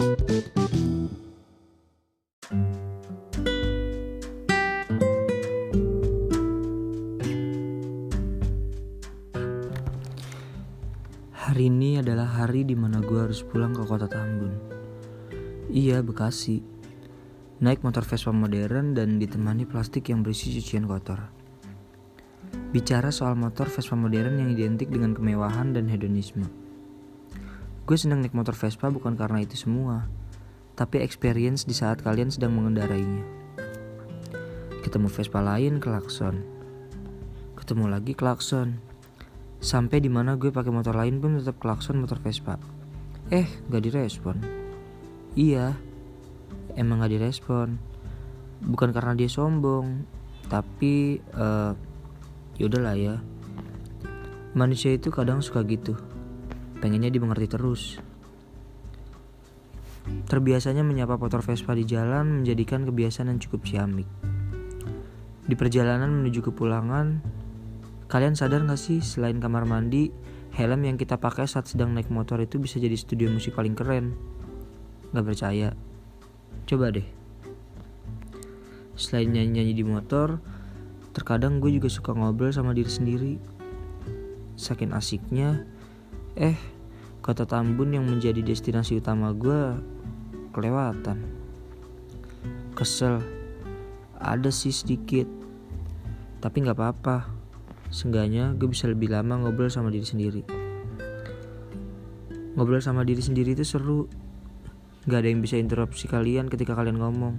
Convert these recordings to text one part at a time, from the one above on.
Hari ini adalah hari di mana gue harus pulang ke kota Tambun. Iya, Bekasi. Naik motor Vespa modern dan ditemani plastik yang berisi cucian kotor. Bicara soal motor Vespa modern yang identik dengan kemewahan dan hedonisme. Gue senang naik motor Vespa bukan karena itu semua, tapi experience di saat kalian sedang mengendarainya. Ketemu Vespa lain klakson. Ketemu lagi klakson. Sampai di mana gue pakai motor lain pun tetap klakson motor Vespa. Eh, gak direspon. Iya, emang gak direspon. Bukan karena dia sombong, tapi uh, yaudahlah ya. Manusia itu kadang suka gitu, pengennya dimengerti terus. Terbiasanya menyapa motor Vespa di jalan menjadikan kebiasaan yang cukup ciamik. Di perjalanan menuju ke pulangan, Kalian sadar gak sih selain kamar mandi, helm yang kita pakai saat sedang naik motor itu bisa jadi studio musik paling keren? Gak percaya? Coba deh. Selain nyanyi-nyanyi di motor, terkadang gue juga suka ngobrol sama diri sendiri. Saking asiknya, eh kota Tambun yang menjadi destinasi utama gue kelewatan. Kesel, ada sih sedikit, tapi gak apa-apa Seenggaknya gue bisa lebih lama ngobrol sama diri sendiri. Ngobrol sama diri sendiri itu seru. Gak ada yang bisa interupsi kalian ketika kalian ngomong.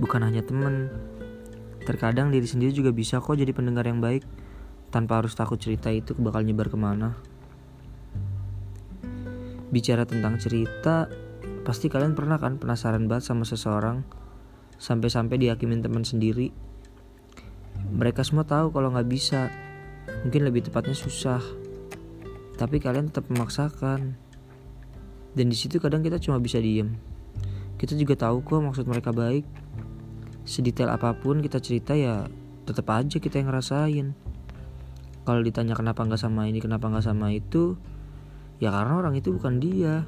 Bukan hanya temen. Terkadang diri sendiri juga bisa kok jadi pendengar yang baik. Tanpa harus takut cerita itu bakal nyebar ke mana. Bicara tentang cerita, pasti kalian pernah kan penasaran banget sama seseorang. Sampai-sampai dihakimin teman sendiri mereka semua tahu kalau nggak bisa. Mungkin lebih tepatnya susah. Tapi kalian tetap memaksakan. Dan di situ kadang kita cuma bisa diem. Kita juga tahu kok maksud mereka baik. Sedetail apa pun kita cerita ya tetap aja kita yang ngerasain. Kalau ditanya kenapa nggak sama ini, kenapa nggak sama itu, ya karena orang itu bukan dia.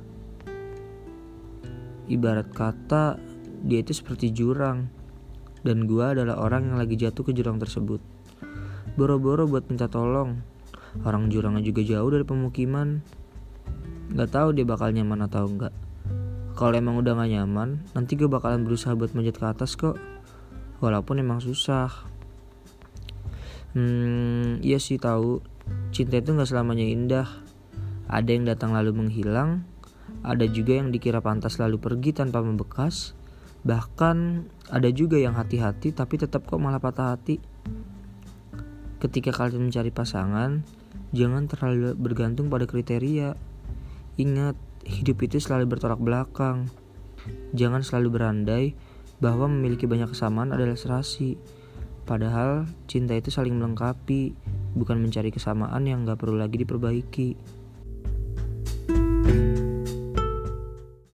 Ibarat kata dia itu seperti jurang dan gue adalah orang yang lagi jatuh ke jurang tersebut. Boro-boro buat minta tolong. Orang jurangnya juga jauh dari pemukiman. Gak tahu dia bakal nyaman atau enggak. Kalau emang udah gak nyaman, nanti gue bakalan berusaha buat manjat ke atas kok. Walaupun emang susah. Hmm, iya sih tahu. Cinta itu gak selamanya indah. Ada yang datang lalu menghilang, ada juga yang dikira pantas lalu pergi tanpa membekas, Bahkan ada juga yang hati-hati tapi tetap kok malah patah hati. Ketika kalian mencari pasangan, jangan terlalu bergantung pada kriteria. Ingat, hidup itu selalu bertolak belakang. Jangan selalu berandai bahwa memiliki banyak kesamaan adalah serasi. Padahal cinta itu saling melengkapi, bukan mencari kesamaan yang gak perlu lagi diperbaiki.